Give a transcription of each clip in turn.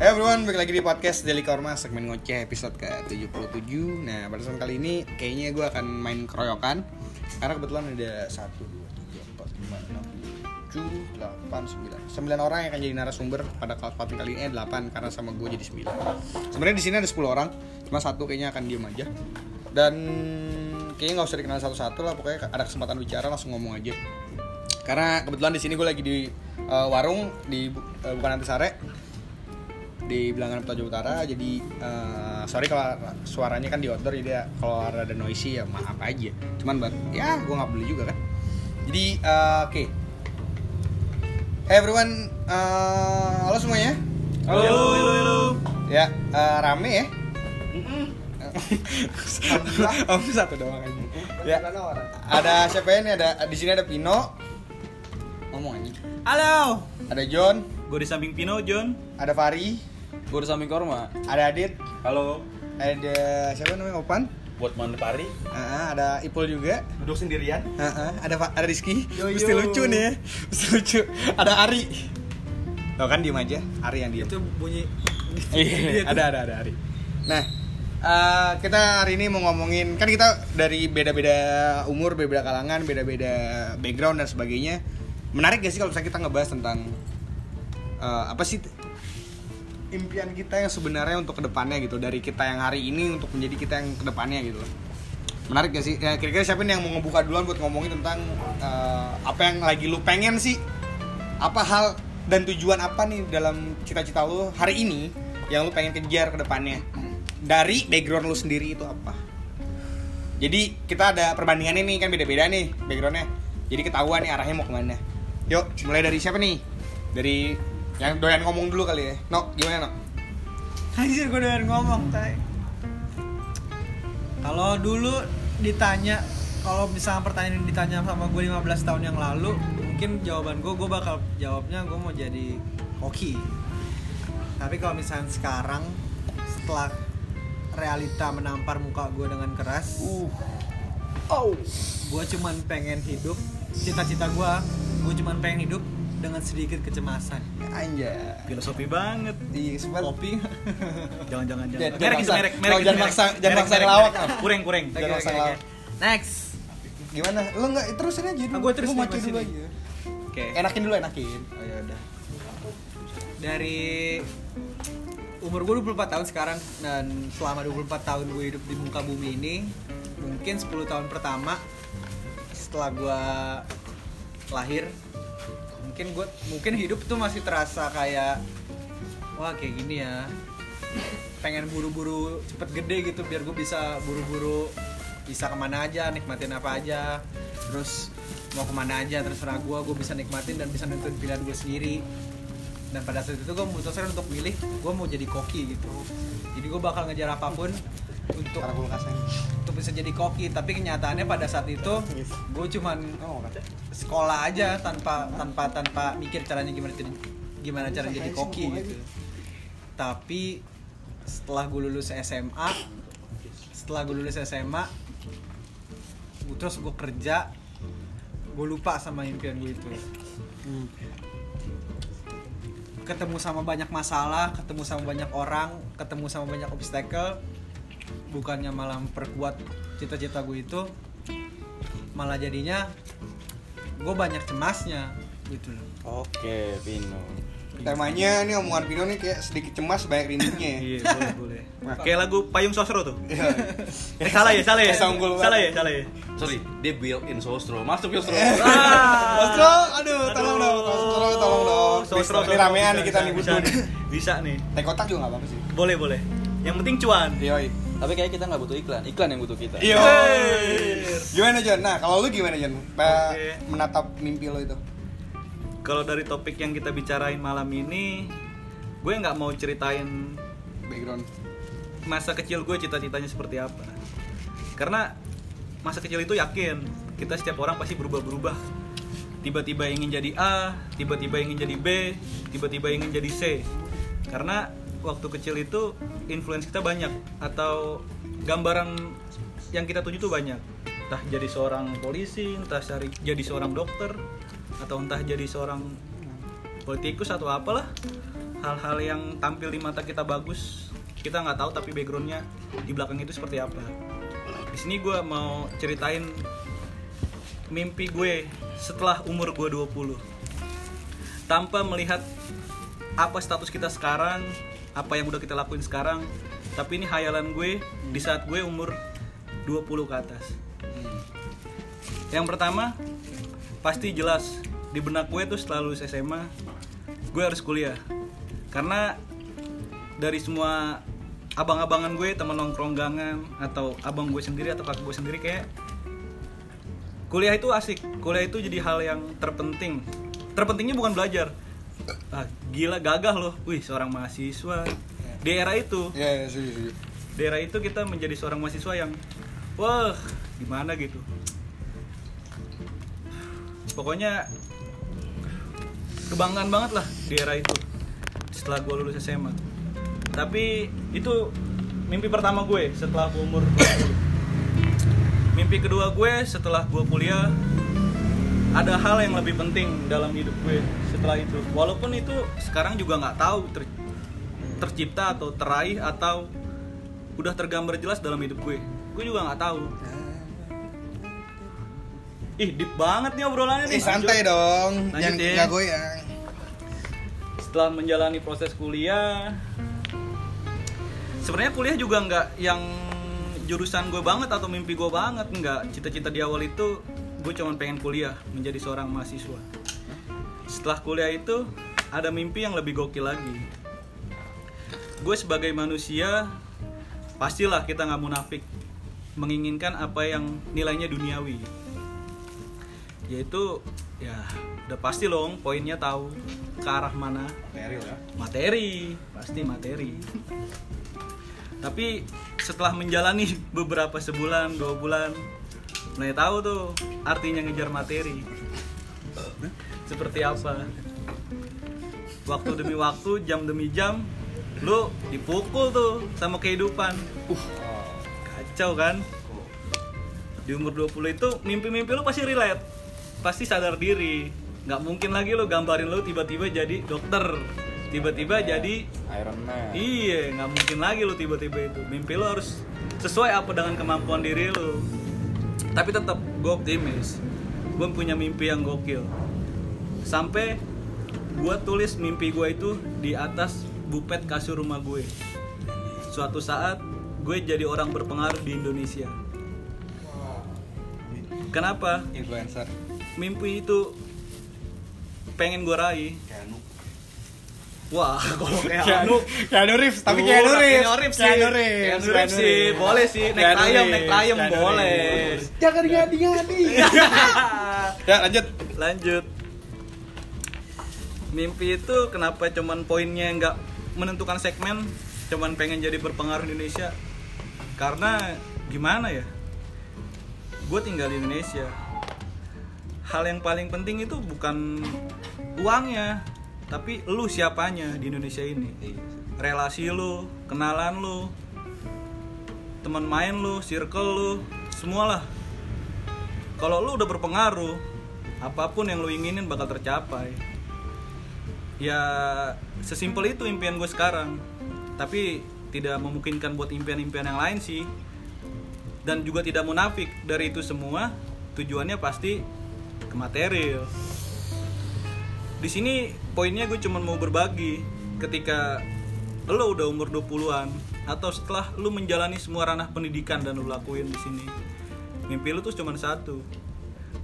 Hey everyone, balik lagi di podcast Daily Korma segmen ngoceh episode ke-77 Nah, pada saat kali ini kayaknya gue akan main keroyokan. Karena kebetulan ada 1, 2, 3, 4, 5, 6, 7, 8, 9 9 orang yang akan jadi narasumber pada kesempatan kali ini eh, 8 karena sama gue jadi 9 Sebenarnya di sini ada 10 orang, cuma satu kayaknya akan diem aja. Dan kayaknya nggak usah dikenal satu-satu lah, pokoknya ada kesempatan bicara langsung ngomong aja. Karena kebetulan di sini gue lagi di uh, warung di uh, bukan Antasari di bilangan Petojo Utara jadi uh, sorry kalau suaranya kan di outdoor jadi ya, kalau ada noisy ya maaf aja cuman buat ya gue nggak beli juga kan jadi uh, oke okay. hey everyone uh, halo semuanya Halo, halo, halo. ya uh, rame ya Om satu doang aja. Ya. Ada siapa ini? Ada di sini ada Pino. Ngomong aja. Halo. Ada John, Gue di samping Pino, John. ada Fari, Gue di samping Korma. ada Adit, Halo. ada siapa namanya Opan? Buat Mandepari. Heeh, ada Ipul juga. Duduk sendirian. Heeh, ada Fa- ada Rizky. Yo, Mesti yo. lucu nih ya. Mesti lucu. Ada Ari. Tuh kan diem aja. Ari yang diem. Itu bunyi Iya, ada ada ada Ari. Nah, eh, kita hari ini mau ngomongin kan kita dari beda-beda umur, beda-beda kalangan, beda-beda background dan sebagainya. Menarik gak sih kalau misalnya kita ngebahas tentang eh, apa sih impian kita yang sebenarnya untuk ke depannya gitu dari kita yang hari ini untuk menjadi kita yang ke depannya gitu. Menarik gak sih? Ya kira-kira siapa nih yang mau ngebuka duluan buat ngomongin tentang eh, apa yang lagi lu pengen sih? Apa hal dan tujuan apa nih dalam cita-cita lu hari ini yang lu pengen kejar ke depannya? Dari background lu sendiri itu apa? Jadi kita ada perbandingan ini kan beda-beda nih backgroundnya. Jadi ketahuan nih arahnya mau ke mana. Yuk mulai dari siapa nih? Dari yang doyan ngomong dulu kali ya. No gimana no Anjir gue udah ngomong tay. Kalau dulu ditanya kalau misalnya pertanyaan ini ditanya sama gue 15 tahun yang lalu mungkin jawaban gue gue bakal jawabnya gue mau jadi hoki. Tapi kalau misalnya sekarang setelah realita menampar muka gue dengan keras oh gue cuman pengen hidup cita-cita gue gue cuman pengen hidup dengan sedikit kecemasan anjay filosofi banget. iya sempat kopi Jangan jangan jangan. Merek merek, merek. itu jangan merek. maksa- jangan Merek, maksa merek, ngelawak, merek. Kurang, kurang. Oke, Jangan maksa ngelawak. next gimana lu nggak terusin aja dulu gua terus Gua nih, maki masih dulu aja oke enakin dulu enakin Oh ya udah. Dari umur gue 24 tahun sekarang dan selama 24 tahun gue hidup di muka bumi ini, mungkin 10 tahun pertama setelah gue lahir, mungkin gue mungkin hidup tuh masih terasa kayak wah kayak gini ya. Pengen buru-buru cepet gede gitu biar gue bisa buru-buru bisa ke mana aja, nikmatin apa aja, terus mau ke mana aja terserah gue, gue bisa nikmatin dan bisa nentuin pilihan gue sendiri. Dan pada saat itu gue memutuskan untuk milih, gue mau jadi koki gitu. Jadi gue bakal ngejar apa pun untuk karena untuk bisa jadi koki. Tapi kenyataannya pada saat itu gue cuman oh sekolah aja tanpa tanpa tanpa mikir caranya gimana jadi gimana cara jadi koki gitu. tapi setelah gue lulus SMA setelah gue lulus SMA gua- terus gue kerja gue lupa sama impian gue itu. Ketemu sama banyak masalah ketemu sama banyak orang ketemu sama banyak obstacle bukannya malah memperkuat cita-cita gue itu malah jadinya gue banyak cemasnya gitu loh Oke, Pino. temanya nih omongan Pino nih kayak sedikit cemas banyak rindunya ya Iya, boleh, boleh. Kayak lagu Payung Sosro tuh. Iya. Eh, salah ya, salah ya. Salah ya, salah ya. Sorry, dia built in Sostro. Masuk Sostro. Sostro, aduh, tolong dong, Sostro, tolong dong. Sostro, Ini ramean nih kita butuh nih. Bisa nih. Teh kotak juga nggak apa-apa sih. Boleh, boleh. Yang penting cuan. Yoi. Tapi kayaknya kita nggak butuh iklan. Iklan yang butuh kita. Iya. Gimana John? Nah, kalau lu gimana John? Oke. Menatap mimpi lo itu. Kalau dari topik yang kita bicarain malam ini, gue nggak mau ceritain Background. masa kecil gue cita-citanya seperti apa. Karena masa kecil itu yakin kita setiap orang pasti berubah-berubah. Tiba-tiba ingin jadi A, tiba-tiba ingin jadi B, tiba-tiba ingin jadi C. Karena waktu kecil itu influence kita banyak atau gambaran yang kita tuju tuh banyak. Entah jadi seorang polisi, entah cari- jadi seorang dokter, atau entah jadi seorang politikus atau apalah. Hal-hal yang tampil di mata kita bagus kita nggak tahu tapi backgroundnya di belakang itu seperti apa. Di sini gue mau ceritain mimpi gue setelah umur gue 20 tanpa melihat apa status kita sekarang apa yang udah kita lakuin sekarang. Tapi ini hayalan gue di saat gue umur 20 ke atas. Yang pertama pasti jelas di benak gue tuh setelah lulus SMA gue harus kuliah. Karena dari semua abang-abangan gue teman nongkronggangan atau abang gue sendiri atau kakak gue sendiri kayak kuliah itu asik. Kuliah itu jadi hal yang terpenting. Terpentingnya bukan belajar ah, gila gagah loh. Wih seorang mahasiswa. Di era itu. Ya ya setuju setuju. Di era itu kita menjadi seorang mahasiswa yang wah gimana gitu? Pokoknya kebanggaan banget lah di era itu setelah gue lulus SMA tapi itu mimpi pertama gue setelah gue umur 20 mimpi kedua gue setelah gue kuliah ada hal yang lebih penting dalam hidup gue setelah itu walaupun itu sekarang juga nggak tahu ter- tercipta atau teraih atau udah tergambar jelas dalam hidup gue gue juga nggak tahu ih deep banget nih obrolannya nih Eh santai Lanjut. dong, Lanjut jangan ya. goyang. setelah menjalani proses kuliah sebenarnya kuliah juga nggak yang jurusan gue banget atau mimpi gue banget nggak cita-cita di awal itu gue cuman pengen kuliah menjadi seorang mahasiswa. Setelah kuliah itu ada mimpi yang lebih gokil lagi. Gue sebagai manusia pastilah kita nggak munafik menginginkan apa yang nilainya duniawi. Yaitu ya udah pasti loh poinnya tahu ke arah mana. Materi lah. materi pasti materi. Tapi setelah menjalani beberapa sebulan dua bulan mulai tahu tuh artinya ngejar materi. Seperti apa? Waktu demi waktu jam demi jam lu dipukul tuh sama kehidupan. Kacau kan? Di umur 20 itu mimpi-mimpi lu pasti relate. Pasti sadar diri. Nggak mungkin lagi lu gambarin lu tiba-tiba jadi dokter tiba-tiba jadi Iron Man. Iya, nggak mungkin lagi lu tiba-tiba itu. Mimpi lu harus sesuai apa dengan kemampuan diri lu. Tapi tetap gue optimis. Gue punya mimpi yang gokil. Sampai gue tulis mimpi gue itu di atas bupet kasur rumah gue. Suatu saat gue jadi orang berpengaruh di Indonesia. Kenapa? Influencer. Mimpi itu pengen gue raih. Wah, kalau kayak Keanu, anu Keanu Reeves, tapi Keanu Reeves. Keanu Reeves sih. Keanu Reeves. Keanu Reeves sih, boleh sih. Naik ayam, naik Keanu boleh. Jangan ngadi-ngadi. ya, lanjut. Lanjut. Mimpi itu kenapa cuman poinnya nggak menentukan segmen, cuman pengen jadi berpengaruh di Indonesia? Karena gimana ya? Gue tinggal di Indonesia. Hal yang paling penting itu bukan uangnya, tapi lu siapanya di Indonesia ini. Relasi lu, kenalan lu, teman main lu, circle lu, semualah. Kalau lu udah berpengaruh, apa pun yang lu inginin bakal tercapai. Ya sesimpel itu impian gue sekarang. Tapi tidak memungkinkan buat impian-impian yang lain sih. Dan juga tidak munafik dari itu semua tujuannya pasti ke material. Di sini poinnya gue cuma mau berbagi ketika lo udah umur 20-an atau setelah lu menjalani semua ranah pendidikan dan lu lakuin di sini. Mimpi lu tuh cuma satu.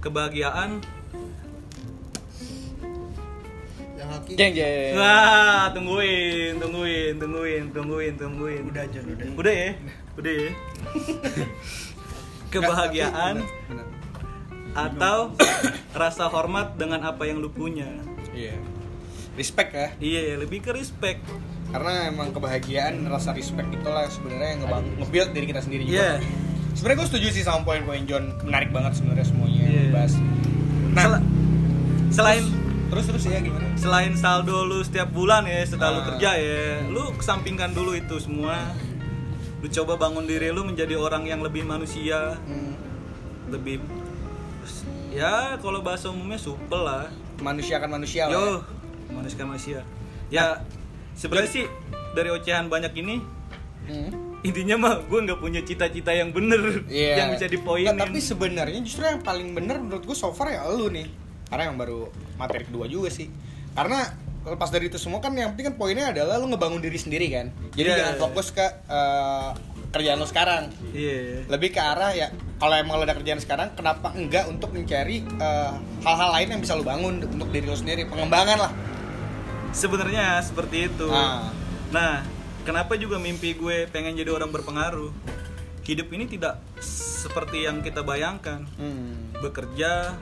Kebahagiaan Yang haki. Jeng jeng Wah, tungguin, tungguin, tungguin, tungguin, tungguin. Udah aja, udah. Udah ya? Udah ya? Kebahagiaan atau rasa hormat dengan apa yang lu punya. Iya. Respect ya. Iya, lebih ke respect. Karena emang kebahagiaan, rasa respect itulah sebenarnya yang ngebang nge-build diri kita sendiri juga. Iya. Sebenarnya gue setuju sih sama poin-poin John. Menarik banget sebenarnya semuanya yang Iya. dibahas. Nah, Sel- selain terus terus ya gimana? selain saldo lu setiap bulan ya setelah lu Ah. kerja ya lu kesampingkan dulu itu semua lu coba bangun diri lu menjadi orang yang lebih manusia Hmm, lebih ya kalau bahasa umumnya supel lah manusia kan manusia lah. ya. Manusia manusia ya sebenarnya sih dari ocehan banyak ini Hmm. intinya mah gue nggak punya cita-cita yang bener Iya. yang bisa dipoinin Nggak, tapi sebenarnya justru yang paling bener menurut gue so far ya lu nih. Karena yang baru materi kedua juga sih. Karena lepas dari itu semua kan yang penting kan poinnya adalah lu ngebangun diri sendiri kan. Jadi Iya. jangan fokus ke eh, kerjaan lu sekarang. iya Lebih ke arah ya kalau emang lu ada kerjaan sekarang kenapa enggak untuk mencari eh, hal-hal lain yang bisa lu bangun untuk diri lu sendiri, pengembangan lah. Sebenarnya seperti itu. Ah. nah kenapa juga mimpi gue pengen jadi orang berpengaruh? Hidup ini tidak seperti yang kita bayangkan. Hmm. bekerja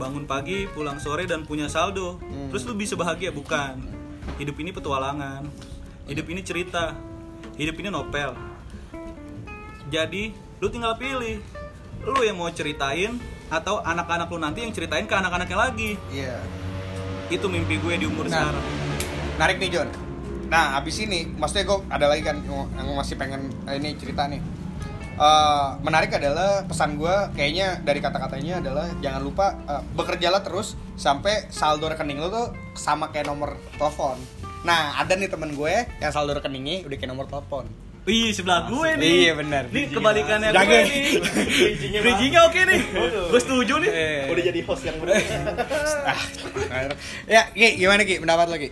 bangun pagi pulang sore dan punya saldo. Hmm. terus lu bisa bahagia? Bukan. Hidup ini petualangan. Hidup ini cerita. Hidup ini novel. Jadi lu tinggal pilih. Lu yang mau ceritain atau anak-anak lu nanti yang ceritain ke anak-anaknya lagi. Iya. Itu mimpi gue di umur Nah. sekarang Narik nih John. Nah abis ini, maksudnya gue ada lagi kan yang masih pengen eh, ini cerita nih. Eh, menarik adalah pesan gue kayaknya dari kata-katanya adalah jangan lupa eh, bekerjalah terus sampai saldo rekening lo tuh sama kayak nomor telepon. Nah ada nih temen gue yang saldo rekeningnya udah kayak nomor telepon. Wih, sebelah gue nih. Iya, benar. Ini kebalikannya gue nih. Bridgingnya oke nih. Gue setuju nih. Eh. Udah jadi host yang bener. Ah, ya, Ki, gimana Ki? Pendapat lo Ki?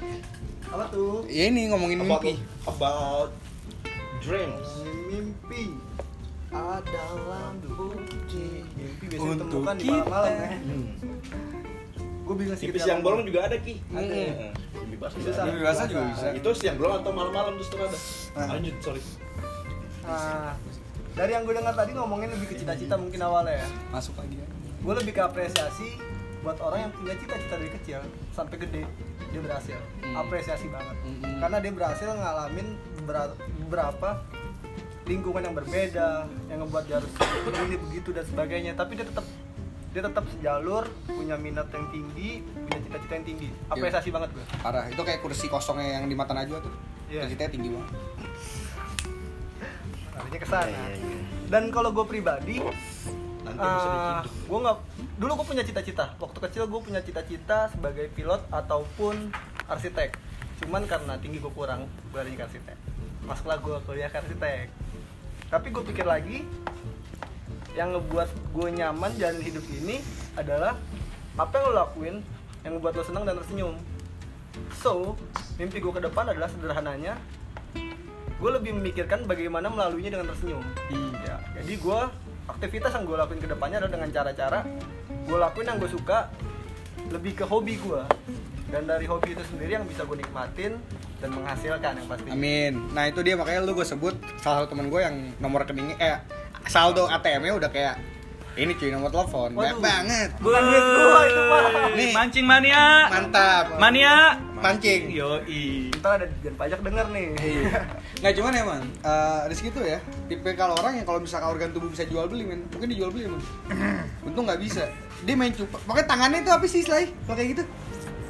apa tuh Ya ini ngomongin about, mimpi. about dreams. mimpi adalah bukti mimpi biasanya Untuk ditemukan di kita. malam-malam ya Hmm. gue bingung sih Mimpi siang bolong juga ada ki. Ada. Hmm. Mimpi basah juga Bisa. ada. Mimpi basah juga bisa. Itu siang bolong atau malam-malam terus terus ada. Ah. Lanjut sorry. Nah dari yang gue dengar tadi ngomongin lebih ke cita-cita mungkin awalnya ya Masuk lagi ya. gue lebih ke apresiasi buat orang yang punya cita-cita dari kecil sampai gede dia berhasil Hmm. apresiasi banget Hmm. karena dia berhasil ngalamin beberapa, lingkungan yang berbeda yang ngebuat dia harus begini begitu dan sebagainya tapi dia tetap dia tetap sejalur punya minat yang tinggi punya cita-cita yang tinggi apresiasi banget gue Parah, itu kayak kursi kosongnya yang di mata Najwa tuh. Iya. Cita-citanya tinggi banget. Artinya ke sana. Iya, iya, iya. dan kalau gue pribadi Nanti dihidup. gue nggak dulu gue punya cita-cita. Waktu kecil gue punya cita-cita sebagai pilot ataupun arsitek. Cuman karena tinggi gue kurang gue jadi arsitek. Masuklah gue kuliah ke arsitek. Tapi gue pikir lagi yang ngebuat gue nyaman jalan hidup ini adalah apa yang lo lakuin yang ngebuat lo senang dan tersenyum. So mimpi gue ke depan adalah sederhananya gue lebih memikirkan bagaimana melaluinya dengan tersenyum Hmm. ya jadi gue aktivitas yang gue lakuin ke depannya adalah dengan cara-cara gue lakuin yang gue suka lebih ke hobi gue dan dari hobi itu sendiri yang bisa gue nikmatin dan menghasilkan yang pasti Amin. Nah itu dia makanya lu gue sebut salah satu temen gue yang nomor rekeningnya eh saldo ATM-nya udah kayak ini cuy nomor telepon banyak banget. bukan duit gue itu pak Nih. Mancing mania. Mantap. Mania. Mancing. Yoi. ntar ada dijen pajak denger nih Iya. Nggak cuman emang eh Rizky tuh ya tipe kalau orang yang kalau misalkan organ tubuh bisa jual beli men mungkin dijual beli emang. Untung nggak bisa. Dia main cupa. Pokoknya tangannya itu apa sih Slay? Kalau kayak gitu.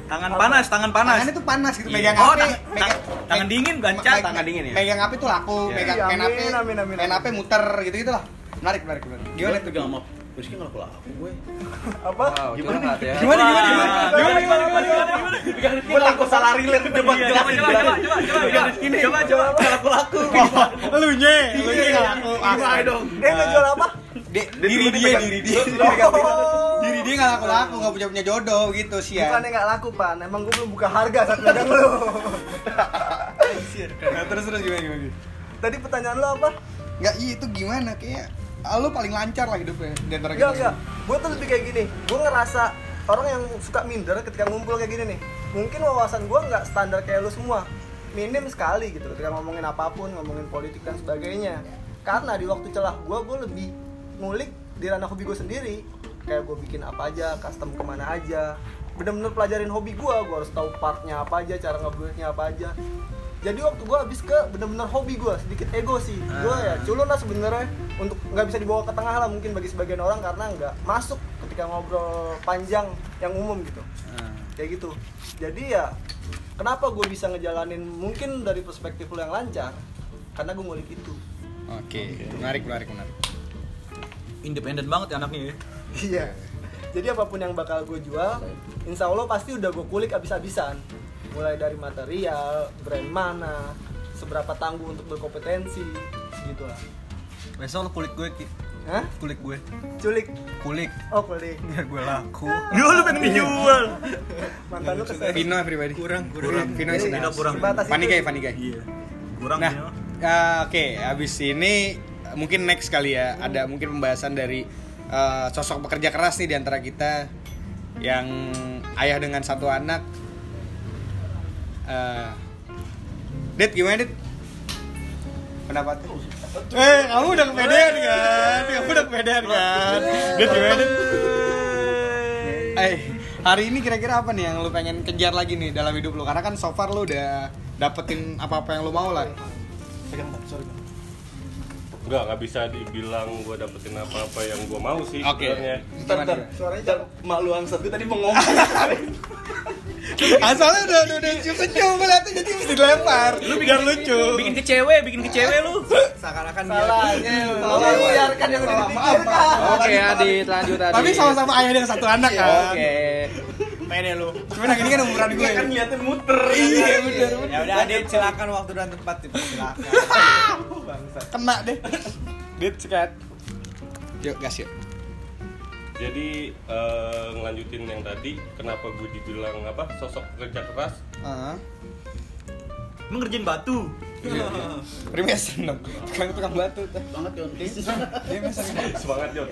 Tangan panas, tangan panas. Tangannya tuh panas gitu. Iya. Megang Oh, HP. tang- tang- tangan dingin, me- Tangan dingin ya? Megang HP tuh laku. Iya. Megang Iya, main HP. amin, Main. HP muter gitu-gitu lah. Menarik, menarik, menarik. Gimana tuh? pegang sama Rizky nggak laku laku gue. apa Wow, curhat ya. Gimana, gimana, gimana? Wah. Gimana, gimana, gimana, gimana? Gue takut salah relate debat Coba, coba, coba, coba, coba, coba, coba, coba. laku laku. Oh, lu nye, lu nye nggak laku. Gimana dong? dia nggak jual apa Di- diri dia, diri dia. Oh. Diri dia nggak laku-laku, nggak punya punya jodoh gitu sih ya. bukannya nggak laku pan emang gue belum buka harga saat megang lu Nah, terus terus gimana gimana? tadi pertanyaan lo apa Nggak, iya itu gimana kayak ah, lu paling lancar lah hidupnya di antara Enggak, kita. enggak. Gue tuh lebih kayak gini. Gue ngerasa orang yang suka minder ketika ngumpul kayak gini nih. Mungkin wawasan gue nggak standar kayak lu semua. Minim sekali gitu ketika ngomongin apa pun, ngomongin politik dan sebagainya. Karena di waktu celah gue, gue lebih ngulik di ranah hobi gue sendiri. Kayak gue bikin apa aja, custom ke mana aja. Bener-bener pelajarin hobi gue, gue harus tahu partnya apa aja, cara ngebuatnya apa aja. Jadi waktu gue habis ke bener-bener hobi gue, sedikit ego sih. Gue ya culun lah sebenarnya untuk nggak bisa dibawa ke tengah lah mungkin bagi sebagian orang karena nggak masuk ketika ngobrol panjang yang umum gitu. Ah. Kayak gitu. Jadi ya kenapa gue bisa ngejalanin mungkin dari perspektif lo yang lancar karena gue ngulik itu. Oke, menarik, menarik, menarik. Independen banget ya anaknya ya. Iya. Jadi apa pun yang bakal gue jual, insya Allah pasti udah gue kulik abis-abisan. Mulai dari material brand mana seberapa tangguh untuk berkompetensi gitu lah Besok lo kulik gue, Ki. Hah? Kulik gue. culik Kulik. oh kulik Biar gue laku. Yo lu pengen dijual. mantan lu kesel Vino everybody Kurang, kurang Vino is Vino enough. kurang. Funny guy Iya. Kurang Nah, uh, oke, habis ini uh, mungkin next kali ya ada mungkin pembahasan dari uh, sosok pekerja keras nih di antara kita yang ayah dengan satu anak. Uh, Dit gimana Dit? Pendapatnya? Eh, kamu udah kepedean kan? Kamu udah kepedean kan? Dit gimana Dit? Eh, hari ini kira-kira apa nih yang lu pengen kejar lagi nih dalam hidup lu? Karena kan so far lu udah dapetin apa-apa yang lu mau lah. Enggak, nggak bisa dibilang gue dapetin apa-apa yang gue mau sih Oke. sebenarnya. Ntar, ntar, Suaranya ntar, mak lu angsat gue tadi mau ngomong Asalnya udah udah udah cium senyum ngeliatnya jadi mesti dilempar. Lu biar lucu. Bikin ke cewek, bikin ke cewek lu. Seakan-akan salahnya tolong biarkan yang udah dipikirkan Oke Adit, lanjut Adit Tapi sama-sama ayah dengan satu anak kan. Oke Pede lu. Cuman yang ini kan umuran gue. Kan ngeliatin muter Iya bener. Ya udah, Adit, silakan waktu dan tempat itu. Silakan. Kena deh. Dit sekat. Yuk gas yuk. Jadi eh, ngelanjutin yang tadi, kenapa gue dibilang apa sosok kerja keras? Heeh. Lu ngerjain batu. Freemason dong. Tukang tukang batu Dia Mason. Semangat Jon.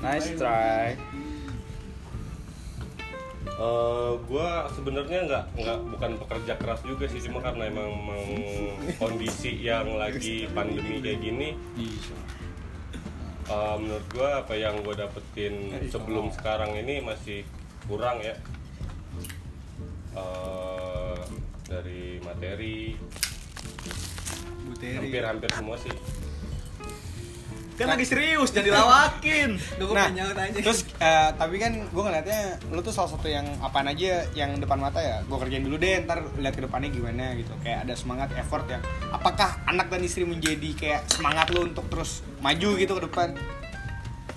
Nice try Eh, gue sebenarnya nggak nggak bukan pekerja keras juga sih cuma karena emang, emang kondisi yang lagi pandemi kayak gini. Eh, menurut gue apa yang gue dapetin sebelum sekarang ini masih kurang ya. Eh, dari materi. Hampir-hampir semua sih Kan lagi serius, jangan dilawakin. Gue Nah, aja. terus eh, tapi kan gue ngeliatnya lu tuh salah satu yang apaan aja yang depan mata ya gue kerjain dulu deh ntar lihat ke depannya gimana gitu kayak ada semangat effort yang apakah anak dan istri menjadi kayak semangat lu untuk terus maju gitu ke depan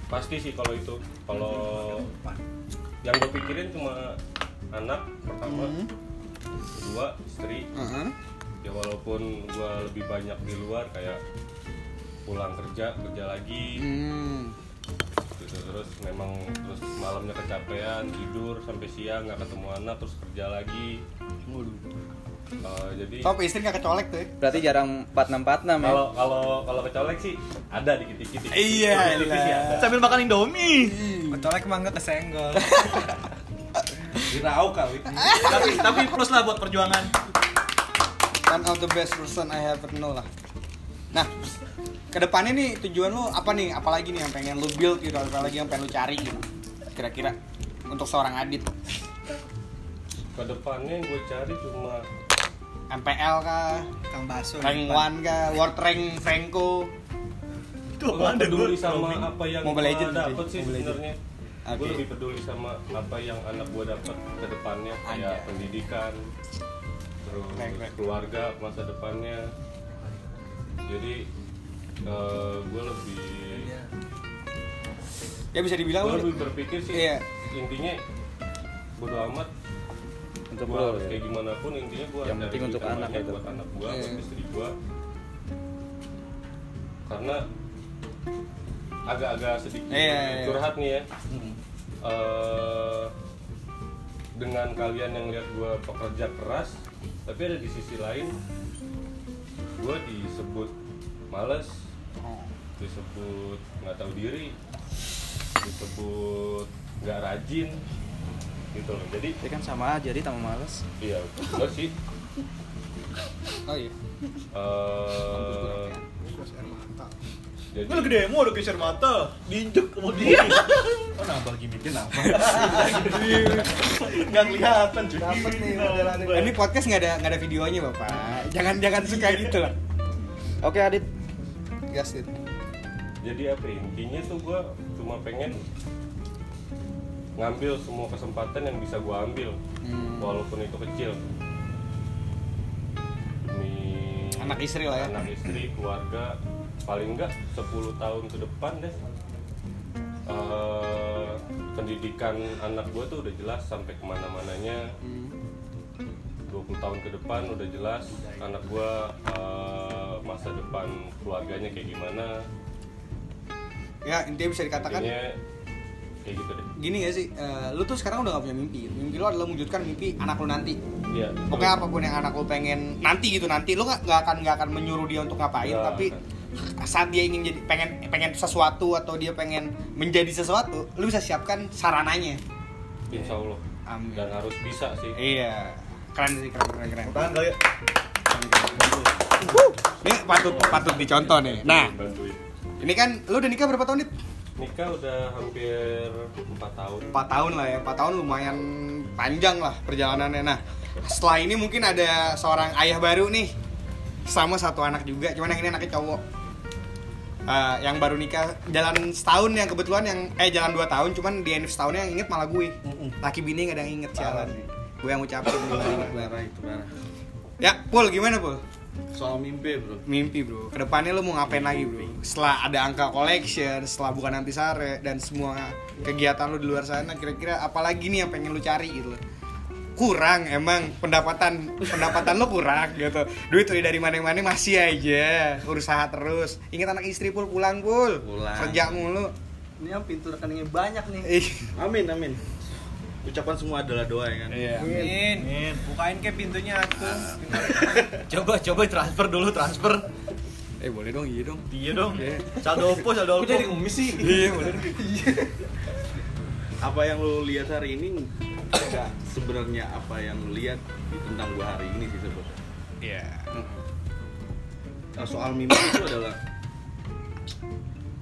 pasti sih kalau itu kalau yang gue pikirin cuma anak pertama Hmm. kedua istri Heeh. ya walaupun gue lebih banyak di luar kayak pulang kerja kerja lagi Hmm. gitu terus memang terus malamnya kecapean tidur sampai siang nggak ketemu anak terus kerja lagi Eh, jadi Top istri gak kecolek tuh ya? Berarti jarang 4646 ya kalau kalau kalau kecolek sih ada dikit-dikit dikit. Iya, ada. Sambil makan Indomie. Colek emang gak kesenggol. Dirau kali tapi tapi plus lah buat perjuangan. One of the best person I ever know lah Nah, ke depannya nih tujuan lu apa nih? Apalagi nih yang pengen lu build gitu? Apalagi yang pengen lu cari gitu? Kira-kira untuk seorang Adit Ke depannya yang gue cari cuma MPL kah? Kang Baso. Rank 1 kah? World Rank Franco? Tuh, gue ada peduli sama roaming. apa yang Mobile gue Legends sih, dapet sih sebenarnya. Gue Oke. lebih peduli sama apa yang anak gue dapat ke depannya kayak Anjay. pendidikan, terus keluarga masa depannya. Jadi gue lebih Ya bisa dibilang gue lebih berpikir sih Iya. intinya bodo amat Untuk gue lo harus ya. kayak gimana pun intinya gue Yang penting untuk anak itu. buat anak gue Iya. buat istri gue karena agak-agak sedikit Iya, iya. curhat nih ya Eh, dengan kalian yang lihat gue pekerja keras tapi ada di sisi lain gue disebut males. Oh. disebut nggak tahu diri. Disebut nggak rajin. Gitu loh. Jadi Tapi kan sama aja, jadi tambah males. Iya gue sih. Oh iya. Eh jadi Gue lagi demo udah geser mata, diinjek kemudian. Oh nambah gimmicknya nambah? Nggak kelihatan cuy. Dapet nih Ini podcast nggak ada nggak ada videonya bapak. Jangan jangan suka gitu. Lah Oke Adit Gas Dit jadi apa ya, intinya tuh gue cuma pengen ngambil semua kesempatan yang bisa gue ambil Hmm. walaupun itu kecil demi Anak istri lah ya. anak istri keluarga paling enggak 10 tahun ke depan deh Eh, pendidikan anak gue tuh udah jelas sampai ke mana-mananya Hmm. 20 tahun ke depan udah jelas anak gue eh, masa depan keluarganya kayak gimana? Ya intinya bisa dikatakan kayaknya kayak gitu deh. gini gak sih eh, lu tuh sekarang udah gak punya mimpi. Mimpi lu adalah mewujudkan mimpi anak lu nanti. Iya, betul. pokoknya apa pun yang anak lu pengen nanti gitu nanti lu nggak nggak akan nggak akan menyuruh dia untuk ngapain Nggak tapi saat dia ingin jadi pengen pengen sesuatu atau dia pengen menjadi sesuatu lu bisa siapkan sarananya. Insya Allah. Amin. dan harus bisa sih. Iya. Keren sih keren keren keren. Tangan kali ya. Ini patut patut dicontoh nih. Nah bantuin ini kan lu udah nikah berapa tahun nih nikah udah hampir 4 tahun. 4 tahun lah ya 4 tahun lumayan panjang lah perjalanannya. Nah setelah ini mungkin ada seorang ayah baru nih sama satu anak juga cuman yang ini anaknya cowok. Eh, yang baru nikah jalan setahun yang kebetulan yang eh jalan 2 tahun cuman di end setahunnya yang inget malah gue. Laki bini gak ada yang inget sialan gue yang ngucapin gue gak inget gue Parah itu parah. ya Pul gimana Pul Soal mimpi bro. mimpi bro. Ke depannya lu mau ngapain lagi bro? Setelah ada angka collection setelah bukan nanti sare dan semua kegiatan lu di luar sana kira-kira apalagi nih yang pengen lu cari gitu kurang emang. Pendapatan pendapatan lu kurang gitu. Duit dari mana-mana masih aja. Usaha terus. Ingat anak istri pul. Pulang pul. Pulang. kerja mulu. Ini yang pintu rekeningnya banyak nih. ih. Amin amin. Ucapan semua adalah doa ya kan. iya Min, bukain ke pintunya tuh. Coba coba transfer dulu transfer. eh boleh dong iya dong Iya dong. Iya. Saldo opo saldo opo. ngemis sih? iya boleh dong Apa yang lu lihat hari ini enggak sebenarnya apa yang lu lihat tentang gua hari ini sih sebetulnya. iya Nah, soal mimpi itu adalah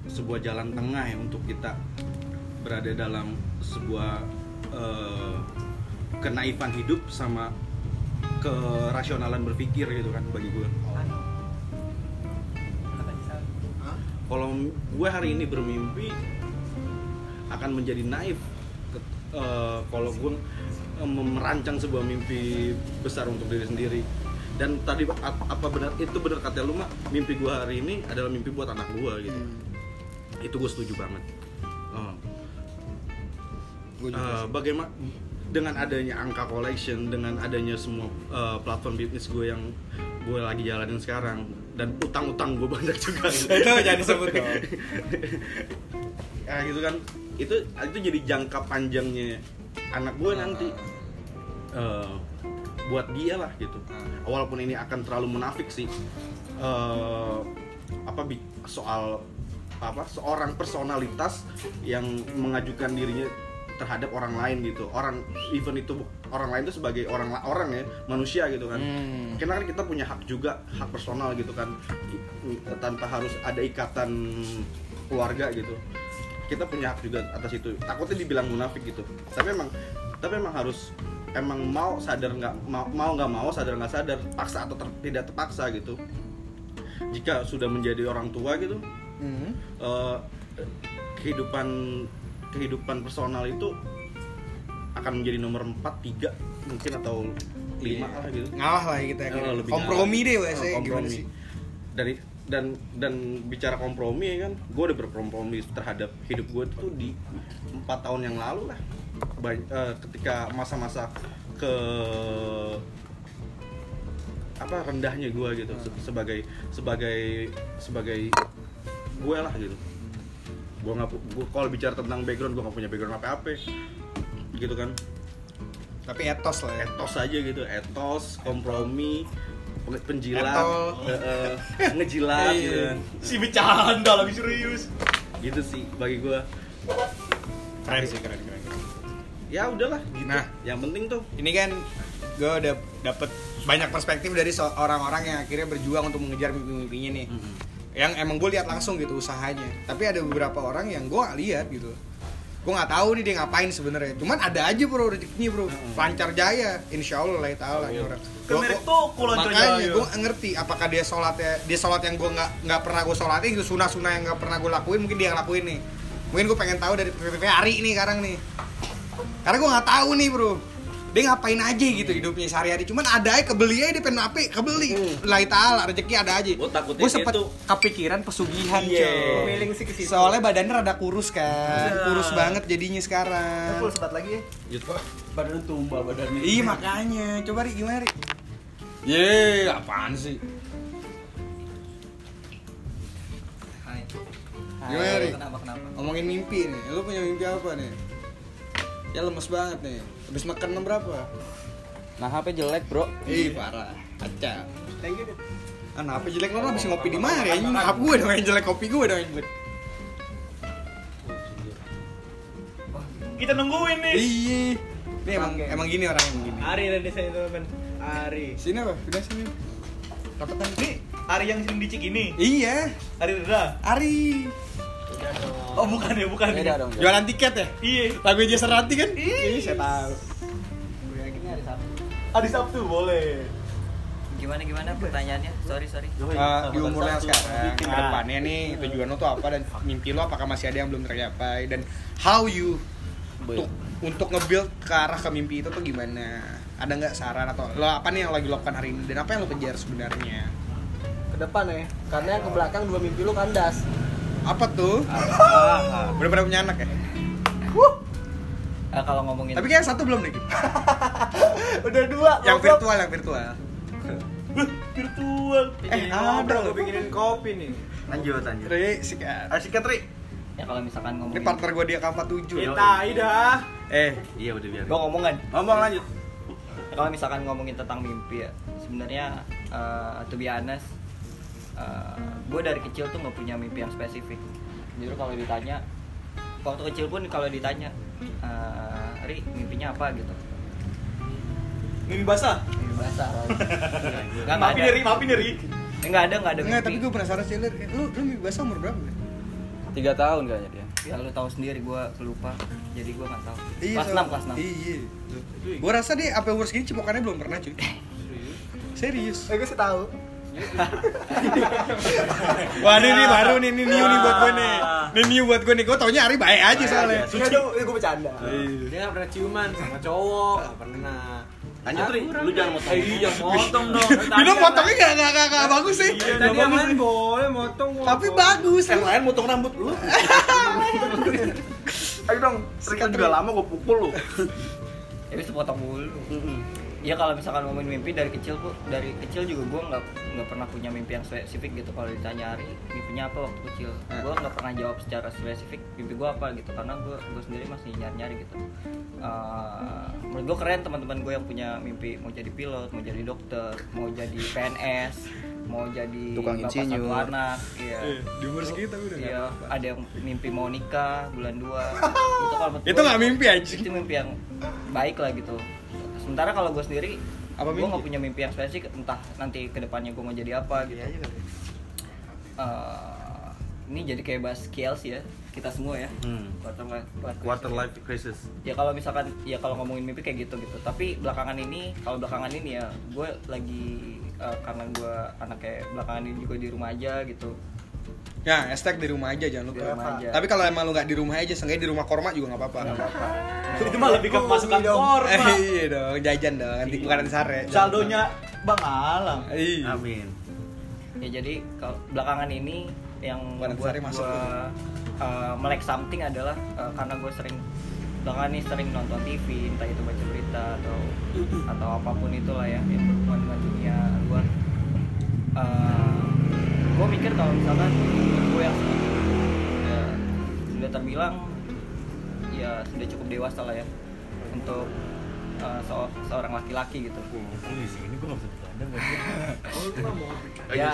sebuah jalan tengah ya untuk kita berada dalam sebuah eh, kenaifan hidup sama kerasionalan berpikir gitu kan bagi gue. Kalau gue hari ini bermimpi akan menjadi naif eh, kalau gue eh, merancang sebuah mimpi besar untuk diri sendiri. Dan tadi apa benar itu benar kata lu mah mimpi gue hari ini adalah mimpi buat anak gue gitu. Itu gue setuju banget. Eh, juga Eh, bagaimana dengan adanya angka collection dengan adanya semua eh, platform bisnis gue yang gue lagi jalanin sekarang dan utang-utang gue banyak juga. Itu jangan disebut dong. Ya gitu kan. Itu itu jadi jangka panjangnya anak gue nanti. Eh, buat dia lah gitu. Walaupun ini akan terlalu munafik sih. Eh, apa soal apa seorang personalitas yang mengajukan dirinya terhadap orang lain gitu. Orang even itu orang lain itu sebagai orang orang ya manusia gitu kan. Hmm. karena kan kita punya hak juga hak personal gitu kan. Tanpa harus ada ikatan keluarga gitu. Kita punya hak juga atas itu. Takutnya dibilang munafik gitu. Tapi emang tapi emang harus emang mau sadar nggak mau mau nggak mau sadar nggak sadar paksa atau ter- tidak terpaksa gitu. Jika sudah menjadi orang tua gitu Hmm. eh, kehidupan kehidupan personal itu akan menjadi nomor 4, 3 mungkin atau 5 lah gitu. Ngalah lah kita ya Oh, lebih kompromi ngalah. deh Oh, wes gimana kompromi. sih? Dari dan dan bicara kompromi ya kan gue udah berkompromi terhadap hidup gue tuh di empat tahun yang lalu lah. Ba- eh, ketika masa-masa ke apa rendahnya gue gitu se- sebagai sebagai sebagai gue lah gitu gue nggak gua kalau bicara tentang background gue nggak punya background apa apa gitu kan. Tapi etos lah ya. Etos aja gitu. Etos kompromi pen- penjilat. Eh, ngejilat gitu kan. Si bercanda lagi serius. gitu sih bagi gue keren sih keren keren, keren. ya udahlah gitu. Nah. yang penting tuh. Ini kan gue udah dapet banyak perspektif dari orang-orang yang akhirnya berjuang untuk mengejar mimpi-mimpinya nih yang emang gue lihat langsung gitu usahanya. Tapi ada beberapa orang yang gue gak lihat gitu. Gue nggak tahu nih dia ngapain sebenarnya. Cuman ada aja bro rezekinya bro. Lancar jaya. Insya Allah lah taala orang. Kan merek toko lancar makanya gue ngerti apakah dia sholatnya dia sholat yang gue nggak nggak pernah gue sholatin gitu sunah sunah yang nggak pernah gue lakuin mungkin dia yang lakuin nih. Mungkin gue pengen tahu dari perspektifnya Ari nih sekarang nih. Karena gue nggak tahu nih bro dia ngapain aja gitu hidupnya sehari-hari cuman ada aja kebeli aja dia pengen apa kebeli Lillahi ta'ala rezeki ada aja Gua takutnya Gua sempet itu- kepikiran pesugihan Iya. sih ke situ. soalnya badannya rada kurus kan Iya. kurus banget jadinya sekarang full sebat lagi ya. Badan tumbal badannya. iya makanya coba Ri gimana Ri Ye, apaan sih? Hai. Gimana, Ri? Kenapa kenapa? Ngomongin mimpi nih, lu punya mimpi apa nih? Ya lemes banget nih, habis makan jam berapa? Nah, HP jelek, Bro. Ih, parah, acak Thank you. Dit. Ah, apa jelek lo habis ngopi di mana ya? Ini hap gue dong yang jelek, kopi gue dong yang jelek. Kita nungguin nih. Iya. Ini emang emang gini orang yang gini. Ari dan desa itu teman. Ari. Sini apa? Udah sini. Rapetan. Ini Ari yang sering dicik ini. Iya, Ari Reda. Ari. Oh bukan ya, bukan. Beda ya. dong. Jualan tiket ya? Iya. Lagu Jasa Ranti kan? Iya, saya tahu. Gue yakin hari Sabtu. Hari Sabtu boleh. Gimana gimana pertanyaannya? Sorry sorry. Eh, di umur yang sekarang, ke Nah. depannya nih tujuan lo tuh apa dan mimpi lo apakah masih ada yang belum tercapai dan how you untuk untuk nge-build ke arah ke mimpi itu tuh gimana? Ada nggak saran atau lo apa nih yang lagi lo lakukan hari ini dan apa yang lo kejar sebenarnya? Ke depan ya. Karena yang ke belakang dua mimpi lu kandas. Apa tuh? Udah pada punya anak ya? Eh, kalau ngomongin Tapi kayak satu belum nih. Udah dua. Yang goblok. virtual, yang virtual. Virtual. Eh, ada gue loh. bikinin kopi nih. Lanjut, lanjut. Ri, sikat. Ayo sikat, Ri. ya kalau misalkan Ini ngomongin partner gue dia Kampa 7 Kita dah. Eh, Iya, udah biarin. gue ngomong kan Ngomong lanjut. kalau misalkan ngomongin tentang mimpi ya sebenarnya eh to be honest gue dari kecil tuh nggak punya mimpi yang spesifik jujur kalau ditanya waktu kecil pun kalau ditanya eh, Ri mimpinya apa gitu Mimpi basah. mimpi basah nggak nggak Maafin ada Ri, maafin Ri. Eh, nggak ada nggak ada enggak, mimpi tapi gue penasaran sih, Lir. lu lu mimpi bahasa umur berapa? Tiga tahun kayaknya dia. ya lu tahu sendiri gue lupa jadi gue nggak tahu Iya, kelas 6 kelas 6 Iya. Gue rasa dia apa umur segini cipokannya belum pernah cuy. Serius. Eh gue sih tahu. Wah ini nih baru nih, ini new nih buat gue nih. Ini new buat gue nih. Gue taunya Ari baik aja soalnya. Suci. Itu gue bercanda. Dia nggak pernah ciuman sama cowok, nggak pernah. Lanjut, Ri. Lu jangan motong. Iya, motong dong. Bino potongnya gak, gak, gak, gak bagus sih. Tadi aman boleh motong. Tapi bagus. Yang lain motong rambut lu. Ayo dong, Ri kan juga lama gue pukul lu. ya bisa potong mulu ya kalau misalkan ngomongin mimpi dari kecil kok dari kecil juga gue nggak nggak pernah punya mimpi yang spesifik gitu. Kalau ditanya hari mimpinya apa waktu kecil? Gue nggak pernah jawab secara spesifik mimpi gue apa gitu karena gue gue sendiri masih nyari nyari gitu. Eh, menurut gue keren teman-teman gue yang punya mimpi mau jadi pilot mau jadi dokter mau jadi PNS mau jadi Tukang bapak insinyur. satu anak iya. Di umur segitu tapi udah Iya, ada yang mimpi mau nikah bulan 2 itu kalau Itu nggak mimpi, anjing. itu mimpi yang baik lah gitu sementara kalau gue sendiri Apa gue nggak punya mimpi yang spesifik entah nanti ke depannya gue mau jadi apa gitu. Eh, ini jadi kayak bahas KLC ya kita semua ya. Hmm. quarter life, Quarter life crisis. ya kalau misalkan ya kalau ngomongin mimpi kayak gitu gitu. Tapi belakangan ini kalau belakangan ini ya gue lagi eh, karena gue anak kayak belakangan ini juga di rumah aja gitu Ya, hashtag di rumah aja jangan di lupa. rumah aja Tapi kalau emang lu nggak di rumah aja, seenggaknya di rumah korma juga nggak apa-apa. Apa-apa. Itu mah lebih ke pemasukan kor, Eh, iya dong, jajan dong, nanti bukan nanti sare. Saldonya Bang Alang. Iya. Amin. ya jadi kalau belakangan ini yang Bukan Sari masuk gue uh, melek something adalah uh, karena gue sering belakangan ini sering nonton TV entah itu baca berita atau atau apa pun itulah ya yang berhubungan dengan dunia luar gue mikir kalau misalkan gue yang segini ya, sudah terbilang ya sudah cukup dewasa lah ya untuk uh, seo- seorang laki-laki gitu. Ya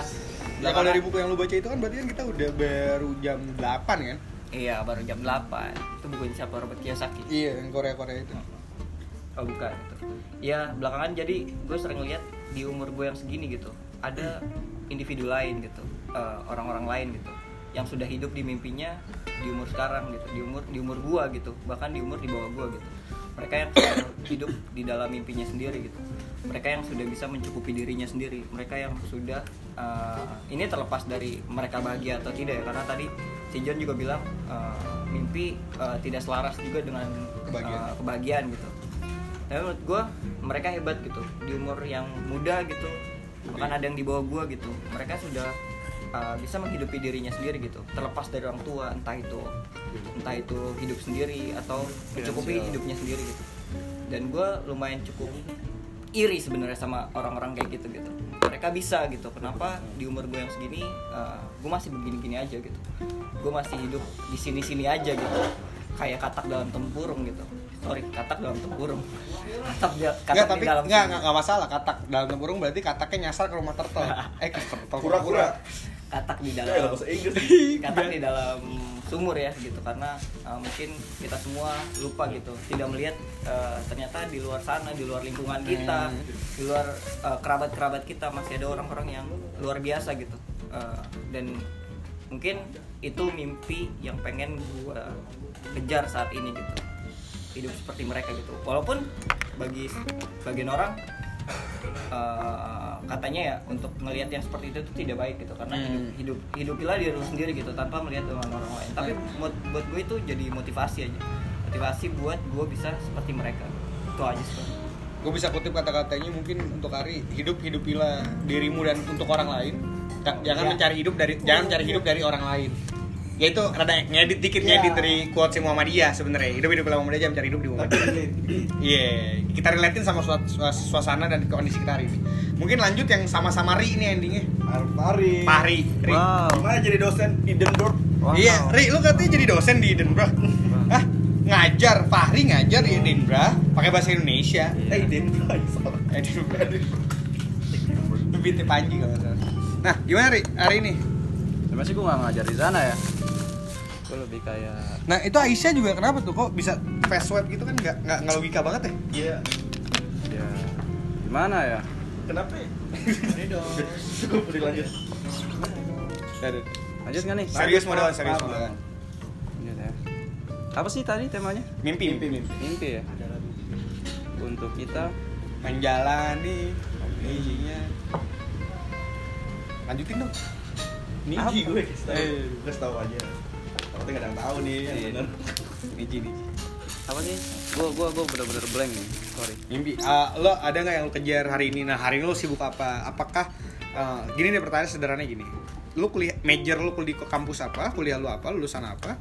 Ya kalau dari buku yang lu baca itu kan berarti kan kita udah baru jam 8 kan? Iya baru jam 8 Itu bukunya siapa? Robert Kiyosaki. Iya, yang Korea-Korea itu. Oh bukan gitu. Ya belakangan jadi gue sering lihat di umur gue yang segini gitu Ada individu lain gitu eh, Orang-orang lain gitu. Yang sudah hidup di mimpinya di umur sekarang gitu Di umur di umur gue gitu Bahkan di umur di bawah gue gitu. Mereka yang hidup di dalam mimpinya sendiri gitu. Mereka yang sudah bisa mencukupi dirinya sendiri. Mereka yang sudah eh, Ini terlepas dari mereka bahagia atau tidak ya Karena tadi si John juga bilang eh, Mimpi eh, tidak selaras juga dengan Kebahagiaan. eh, kebahagiaan gitu. Tapi menurut gue mereka hebat gitu. Di umur yang muda gitu bahkan ada yang di bawah gue gitu. Mereka sudah uh, bisa menghidupi dirinya sendiri gitu. Terlepas dari orang tua entah itu entah itu hidup sendiri atau mencukupi hidupnya sendiri gitu. Dan gue lumayan cukup iri sebenarnya sama orang-orang kayak gitu gitu. Mereka bisa gitu. Kenapa di umur gue yang segini gue masih begini-gini aja gitu? Gue masih hidup di sini-sini aja gitu. Kayak katak dalam tempurung gitu. Sorry katak dalam tempurung. Katak, di- katak Enggak, di tapi dalam enggak, sumur. enggak, enggak masalah. Katak dalam tempurung berarti kataknya nyasar ke rumah turtle. eh, ke turtle Kura-kura. Katak di dalam bahasa Inggris. katak di dalam sumur ya gitu. Karena uh, mungkin kita semua lupa gitu tidak melihat uh, ternyata di luar sana di luar lingkungan kita di luar uh, kerabat-kerabat kita masih ada orang-orang yang luar biasa gitu. Uh, dan mungkin itu mimpi yang pengen gua kejar saat ini gitu. Hidup seperti mereka gitu. Walaupun bagi bagian orang eh, katanya ya untuk melihat yang seperti itu tuh tidak baik gitu karena hidup hidup hidupilah diri lu sendiri gitu tanpa melihat dengan orang lain tapi buat buat gue itu jadi motivasi aja. Motivasi buat gue bisa seperti mereka. Itu aja sih. Gue bisa kutip kata-katanya mungkin untuk Ari, hidup hidupilah dirimu dan untuk orang lain. Jangan Ya. mencari hidup dari jangan mencari hidup dari orang lain. Ya itu rada ngedit dikit Ya. ngedit dari quotes si Muhammadiyah sebenarnya. Hidup hidupilah Muhammadiyah jangan mencari hidup di Muhammadiyah. Iya, kita relatein sama suas- suas- suasana dan kondisi kita hari ini. Mungkin lanjut yang sama-sama Ri ini endingnya. Fahri. Pak Ri. Ri. Gimana jadi dosen di Edinburgh? Iya, Ri, lu katanya jadi dosen di Edinburgh. Hah? Ngajar, Fahri ngajar di Edinburgh pakai bahasa Indonesia. Eh, Edinburgh. salah. Edinburgh. Itu binti Panji kalau salah. Nah, gimana Ri hari ini? Sebenarnya sih gue gak ngajar di sana ya. Gue lebih kayak Nah, itu Aisyah juga kenapa tuh kok bisa fast web gitu kan nggak nggak nggak logika banget ya? Iya. ya gimana ya? Kenapa? ya? Cukup dilanjut. Lanjut gak nih? Serius modal, serius modal. Lanjut ya. Apa sih tadi temanya? Mimpi, mimpi, mimpi. Mimpi ya. Untuk kita Menjalani mimpinya. Lanjutin dong. Niji gue kasih. Eh. Kasih tahu aja. Takutnya nggak ada yang tahu nih, yang Iya. bener. Niji, niji. apa sih? Gue gua gua bener-bener blank nih. Sorry. Mimpi. Ah, lo ada nggak yang lo kejar hari ini? Nah, hari ini lo sibuk apa? Apakah eh, gini nih pertanyaan sederhana gini. Lo kuliah major lo kuliah ke kampus apa? Kuliah lo apa? Lulusan apa?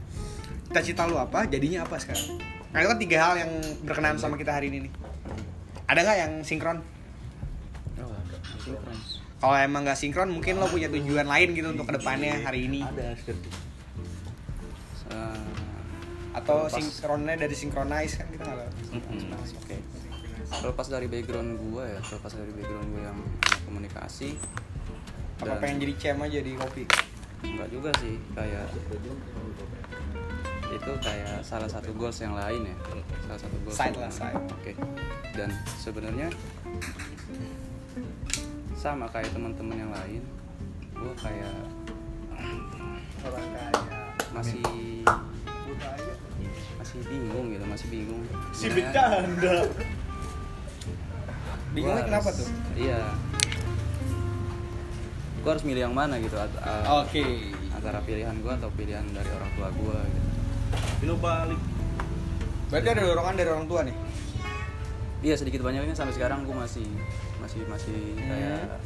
Cita-cita lo apa? Jadinya apa sekarang? Nah, itu kan tiga hal yang berkenaan sama kita hari ini nih. Ada nggak yang sinkron? Oh, sinkron. Kalau emang nggak sinkron, mungkin lo punya tujuan lain gitu untuk ke depannya hari ini. Ada seperti. Eh, Atau Pas. sinkronnya dari sinkronize kan kita nggak tahu. Oke. Terlepas dari background gue ya, terlepas dari background gue yang komunikasi, Apa Dan- pengen jadi cem aja di kopi? enggak juga sih kayak itu kayak salah satu goals yang lain ya salah satu goals Side lah, side. oke dan sebenarnya sama kayak teman-teman yang lain gue kayak orang kaya masih masih bingung gitu masih bingung Si bercanda. Bingungnya kenapa tuh? iya gue harus milih yang mana gitu Oke. antara pilihan gue atau pilihan dari orang tua gue gitu Pino balik. Berarti ada dorongan dari orang tua nih. Iya sedikit banyaknya sampai sekarang gue masih masih masih kayak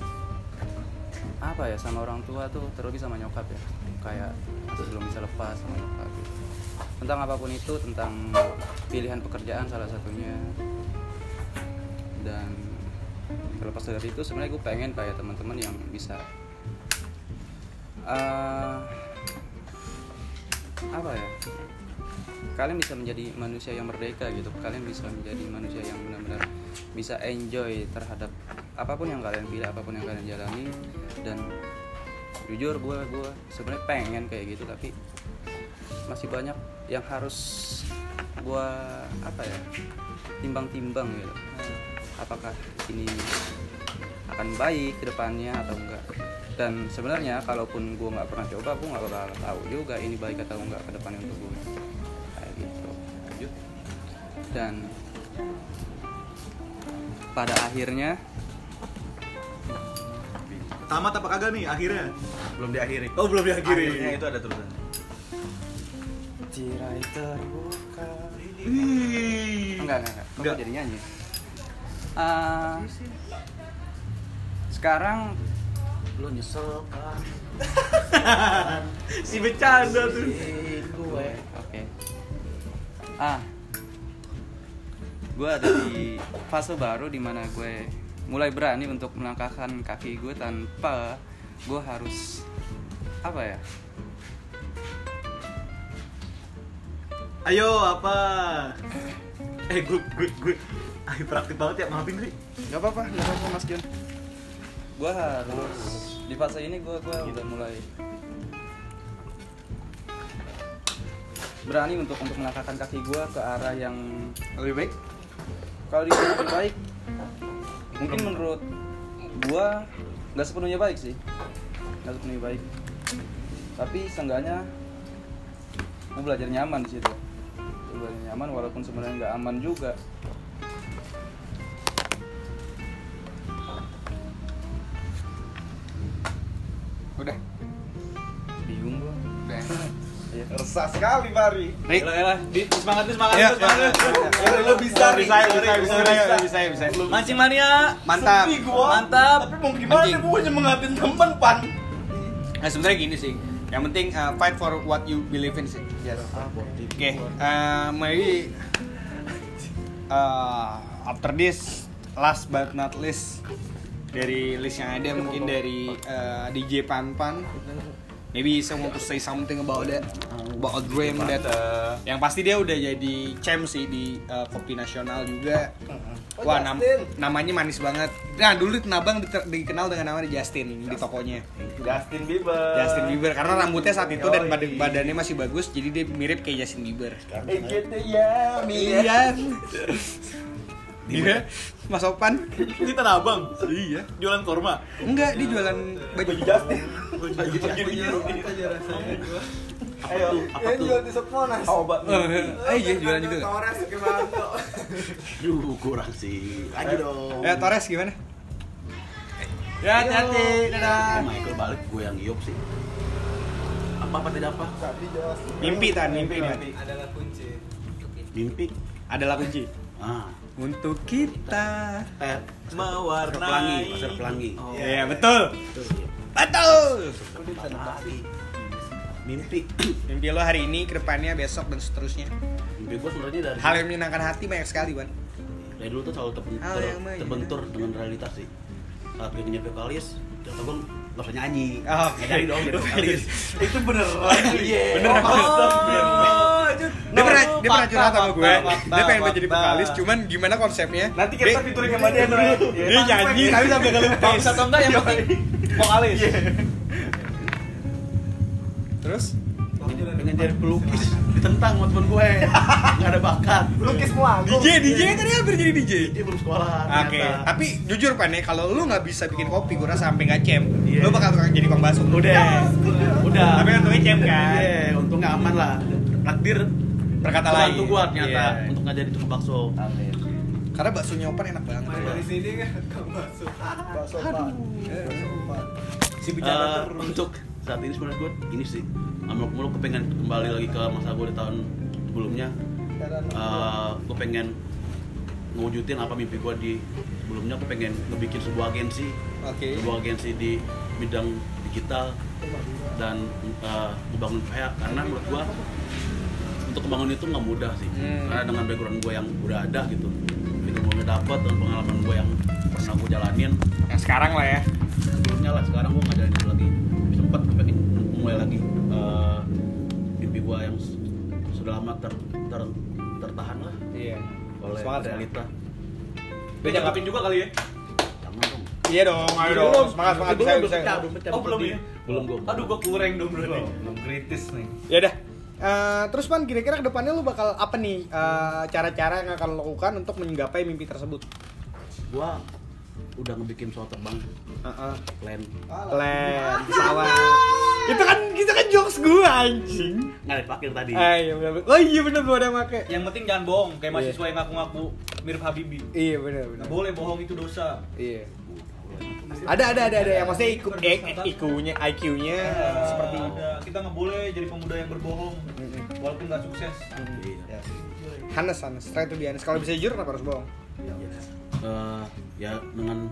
apa ya sama orang tua tuh terlebih sama nyokap ya. Kayak masih belum bisa lepas sama nyokap gitu. tentang apa pun itu tentang pilihan pekerjaan salah satunya. Dan terlepas dari itu sebenarnya gue pengen kayak teman-teman yang bisa eh, apa ya kalian bisa menjadi manusia yang merdeka gitu. Kalian bisa menjadi manusia yang benar-benar bisa enjoy terhadap apa pun yang kalian pilih apa pun yang kalian jalani. Dan jujur gue gue sebenarnya pengen kayak gitu tapi masih banyak yang harus gue apa ya timbang-timbang gitu. Apakah ini akan baik ke depannya atau enggak. Dan sebenarnya kalaupun gue nggak pernah coba gue nggak bakal tahu juga ini baik atau enggak ke depannya untuk gue dan pada akhirnya Tamat apa kagak nih akhirnya? Belum diakhiri. Oh belum diakhiri. Akhirnya itu ada tulisan. tirai terbuka enggak enggak enggak Enggak. Kok jadi nyanyi Ah, sekarang Lo nyesel kan? si bercanda tuh. Oke. Ah. Gue ada di fase baru di mana gue mulai berani untuk melangkahkan kaki gue tanpa gue harus apa ya? ayo apa eh gue gue gue ayo praktik banget ya maafin sih Gak apa-apa, gak apa-apa Mas Jun. Gue harus di fase ini gue gua udah mulai berani untuk untuk melangkahkan kaki gue ke arah yang Lebih baik? Kalau dibilang lebih baik mungkin menurut gua nggak sepenuhnya baik sih. Nggak sepenuhnya baik. Tapi seenggaknya gua belajar nyaman di situ. Gua belajar nyaman walaupun sebenarnya nggak aman juga. Udah. Resah sekali Fari. Rik. Di, semangat nih, semangat Ya, nih, semangat ya, nih. ya, ya. Lo bisa, Rik. bisa, bisa, bisa, bisa, bisa. bisa, bisa, bisa. Mancing mania. Mantap. Sepi gua. Mantap. Tapi mau gimana Anjing. gue hanya mengatin temen pan. Nah sebenarnya gini sih. Yang penting uh, fight for what you believe in sih. Yes. Oke, uh, maybe uh, after this last but not least dari list yang ada mungkin dari uh, DJ Panpan maybe someone to say something about that about a dream that yang pasti dia udah jadi champ sih di uh, kopi nasional juga. Oh, wah nam- Justin. namanya manis banget. Nah dulu Nabang diter- dikenal dengan nama Justin di tokonya. Justin Bieber. Justin Bieber karena rambutnya saat itu dan bad- badannya masih bagus jadi dia mirip kayak Justin Bieber. Eh gitu ya, Mia. Iya. Iya. Mas Opan. Ini tanah abang. Iya. Jualan korma. Enggak, dia jualan baju Justin. Ayo, ini jual tusuk monas. Obat. Eh, iya jualan juga. nggak? Torres gimana tuh? Duh, kurang sih. Lagi dong. Ya, Torres gimana? Ya, hati-hati. Dadah. Eh, Michael balik gue yang iup sih. Apa apa tidak apa? Tadi jelas. Mimpi tan, mimpi, Tan. adalah kunci Mimpi. Adalah kunci. Ah. Untuk kita. Eh, Mewarnai. Pasar pelangi, pasar pelangi. Iya, betul. Betul. Lagi. Mimpi. Mimpi lo hari ini, ke depannya, besok, dan seterusnya. Mimpi gue sebenarnya dari Hal yang menyenangkan hati banyak sekali, Ban. dari dulu tuh selalu terbentur, terbentur dengan realitas sih. Saat gue nyampe vokalis, ternyata gue nggak usah nyanyi. Oh. Nggak jadi dong jadi vokalis. Itu beneran. Iya. Beneran. Oh, Dia pernah curhat sama gue. Dia pengen fakta. jadi vokalis, cuman gimana konsepnya? Nanti kita featuring sama dia dulu. Dia nyanyi tapi sampai ngelukis. Atau enggak yang penting vokalis. Terus? pengen jadi pelukis ditentang sama temen gue nggak ada bakat Lukis semua. DJ, DJ kan dia hampir jadi DJ. dia belum sekolah Oke, tapi jujur pan ya, kalau lu nggak bisa bikin kopi, gue rasa sampai nggak cem, Iya. lu bakal tukang jadi bakso. udah udah Tapi untungnya cem kan. iya untungnya aman lah takdir Berkata lain. bantu gue ternyata Iya. untuk nggak jadi tukang bakso Karena baksonya Opan enak banget. dari sini kan Bakso. Bakso pan. Si Eh, untuk saat ini sebenarnya gue ini sih muluk-muluk kepengen kembali lagi ke masa gue di tahun sebelumnya Heran. Eh, gue pengen ngewujudin apa mimpi gue di sebelumnya gue pengen ngebikin sebuah agensi Oke. sebuah agensi di bidang digital dan uh, ngebangun PH karena menurut gua untuk membangun itu nggak mudah sih Hmm. karena dengan background gue yang udah ada gitu itu gue udah dapet dan pengalaman gue yang pernah gue jalanin Yang sekarang lah ya. sebelumnya lah sekarang gue nggak jalanin itu lagi sempet gue pengen mulai lagi uh, mimpi gue yang sudah lama ter, ter- tertahan lah Iya. oleh Semangat, realita Dia jangkapin juga kali ya. jangan dong Iya dong, ayo dong. Semangat, semangat bisa, bisa. Oh, belum ya? belum gue Aduh, gua kurang dong berarti. Belum kritis nih. Ya dah. Eh, terus pan kira-kira ke depannya lu bakal apa nih eh, cara-cara yang akan lo lakukan untuk menggapai mimpi tersebut? gue udah ngebikin pesawat terbang Heeh. plan Plan, pesawat. itu kan itu kan jokes gua anjing. nggak dipakai tadi Ah, iya benar. Oh iya benar gua ada make. Yang penting jangan bohong, kayak Iya. mahasiswa yang ngaku-ngaku mirip Habibie. Iya benar benar. Nggak boleh bohong itu dosa. Iya. Ada ada ada ada yang maksudnya IQ eh, IQ-nya IQ-nya seperti ada. Kita nggak boleh jadi pemuda yang berbohong, walaupun nggak sukses. Iya. Hanes, Hanes, try to be honest. Kalau bisa jujur kenapa harus bohong? Iya. Eh, ya dengan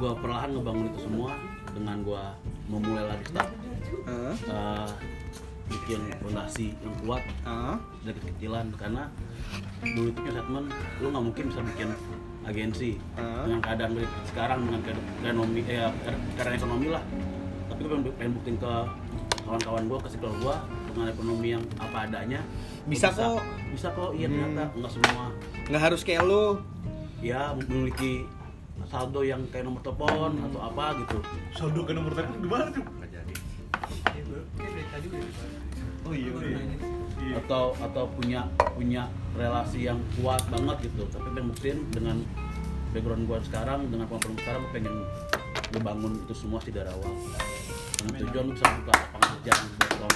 gue perlahan ngebangun itu semua dengan gue memulai lagi start Heeh. eh, bikin fondasi yang kuat Heeh. dari kekecilan karena dulu itu punya statement lu nggak mungkin bisa bikin agensi Ah. dengan keadaan sekarang dengan keadaan ekonomi eh, keadaan ekonomi lah tapi gue pengen, pengen buktiin ke kawan-kawan gue ke circle gue dengan ekonomi yang apa adanya gua Bisa kok. bisa kok iya Hmm. ternyata nggak semua nggak harus kayak lu ya memiliki saldo yang kayak nomor telepon Hmm. atau apa gitu Saldo ke nomor telepon gimana tuh? Oh iya. atau atau punya punya relasi yang kuat banget gitu. Tapi pengen buktiin dengan background gue sekarang dengan kemampuan gua sekarang pengen ngebangun itu semua sih dari awal. Dengan tujuan lu bisa buka lapangan kerja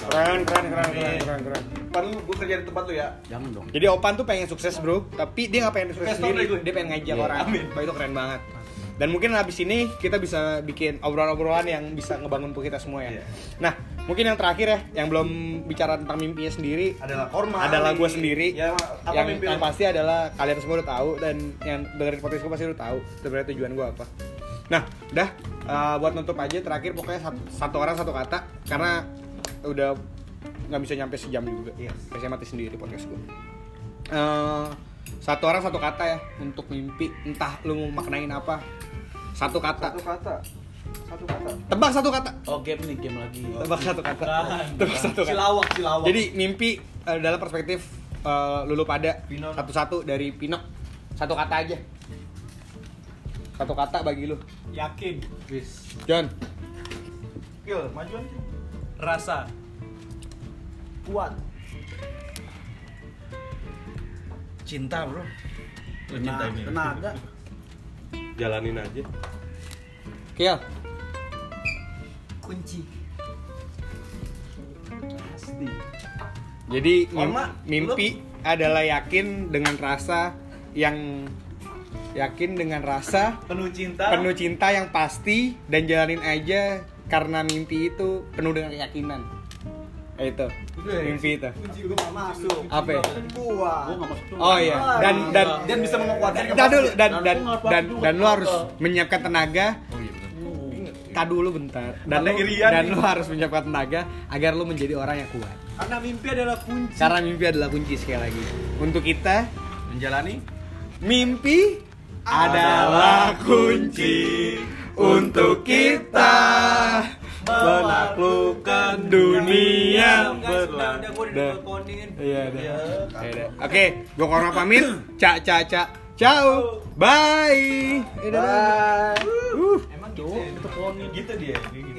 keren keren keren keren keren keren. Pan lu gue kerja di tempat lu ya. jangan dong. Jadi Opan tuh pengen sukses bro. Tapi dia nggak pengen sukses sendiri. gue. dia pengen ngajak Iya. orang. Wah, itu keren banget. Dan mungkin habis ini kita bisa bikin obrolan-obrolan yang bisa ngebangun kita semua ya. Iya. nah mungkin yang terakhir ya yang belum bicara tentang mimpinya sendiri. Adalah korma. adalah gue sendiri. Ya, apa yang, mimpi yang pasti adalah kalian semua udah tahu dan yang dengerin podcast gue pasti udah tahu sebenarnya tujuan gue apa. Nah udah uh, buat nutup aja terakhir pokoknya satu, satu orang satu kata. Karena udah nggak bisa nyampe sejam juga. Yes. saya mati sendiri podcast gue Eh, satu orang satu kata ya untuk mimpi. Entah lu mau maknain apa. Satu kata. Satu kata. Satu kata. tebak satu kata oh game nih game lagi tebak satu kata tebak satu kata Silawak, silawak. jadi mimpi eh, dalam perspektif eh, lulu pada satu-satu dari Pino satu kata aja satu kata bagi lu yakin. John Gil, majuan sih. Rasa. Kuat. Cinta, Bro. Lu cinta ini. tenaga jalanin aja Kiel kunci jadi mim- Korma, mimpi adalah yakin dengan rasa yang yakin dengan rasa Penuh cinta. penuh cinta yang pasti dan jalanin aja karena mimpi itu penuh dengan keyakinan Eh, itu mimpi itu Kunci gue gak masuk. apa ya? Masuk oh iya dan dan dan bisa menguatkan dan dan Dan dan dan pasti dan lu juga harus apa. menyiapkan tenaga Oh iya benar. Tak dulu bentar dan Mata lu, irian dan nih. lu harus menyiapkan tenaga agar lu menjadi orang yang kuat Karena mimpi adalah kunci. karena mimpi adalah kunci sekali lagi untuk kita Menjalani mimpi adalah kunci untuk kita menaklukkan dunia berlalu. Iya. Oke, gue korma pamit. Cak, cak, cak. Ciao. Bye. Bye. Bye. Uh. emang gitu. Gitu dia. Gitu.